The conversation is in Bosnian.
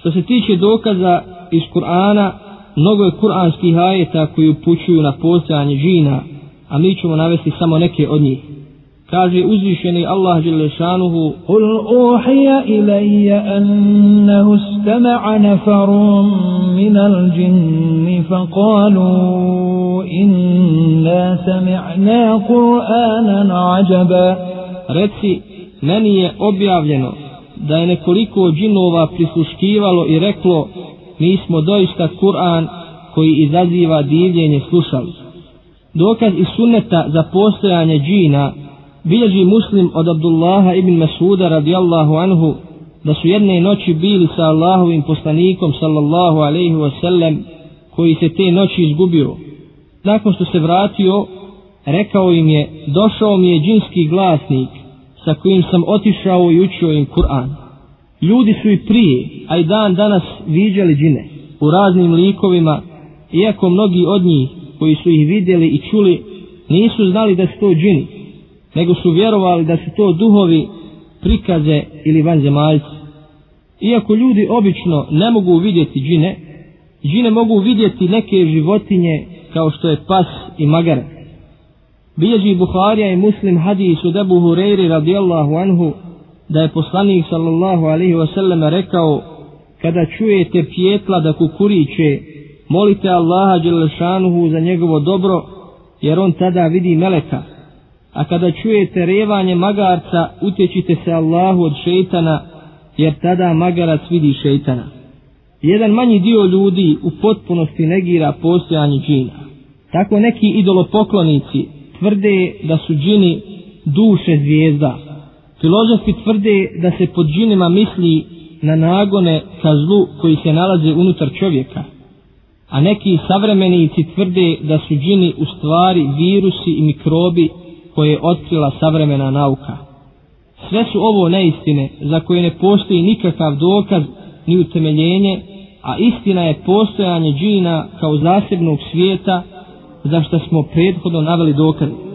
Što se tiče dokaza iz Kur'ana, mnogo je kur'anskih ajeta koji upućuju na postojanje džina, a mi ćemo navesti samo neke od njih. Kaže uzvišeni Allah Đelešanuhu Kul uhija ilaja annahu stama'a nafarum minal džinni faqalu inna sami'na Kur'anan ajaba Reci, meni je objavljeno da je nekoliko džinova prisluškivalo i reklo mi smo doista Kur'an koji izaziva divljenje slušali. Dokaz iz sunneta za postojanje džina bilježi muslim od Abdullaha ibn Masuda radijallahu anhu da su jedne noći bili sa Allahovim poslanikom sallallahu alaihi wasallam koji se te noći izgubio. Nakon što se vratio, rekao im je, došao mi je džinski glasnik sa kojim sam otišao i učio im Kur'an. Ljudi su i prije, a i dan danas viđali džine u raznim likovima, iako mnogi od njih koji su ih vidjeli i čuli nisu znali da su to džini, nego su vjerovali da su to duhovi prikaze ili vanzemaljci. Iako ljudi obično ne mogu vidjeti džine, džine mogu vidjeti neke životinje kao što je pas i magarac Bilježi Buharija i Muslim hadis od Ebu Hureyri radijallahu anhu da je poslanik sallallahu alaihi wasallam rekao kada čujete pjetla da kukuriće molite Allaha Đelešanuhu za njegovo dobro jer on tada vidi meleka. A kada čujete revanje magarca utječite se Allahu od šeitana jer tada magarac vidi šeitana. Jedan manji dio ljudi u potpunosti negira postojanje džina. Tako neki idolopoklonici tvrde da su džini duše zvijezda filozofi tvrde da se pod džinima misli na nagone ka zlu koji se nalaze unutar čovjeka a neki savremenici tvrde da su džini u stvari virusi i mikrobi koje je otkrila savremena nauka. Sve su ovo neistine za koje ne postoji nikakav dokaz ni utemeljenje, a istina je postojanje džina kao zasebnog svijeta za što smo prethodno naveli dokaz.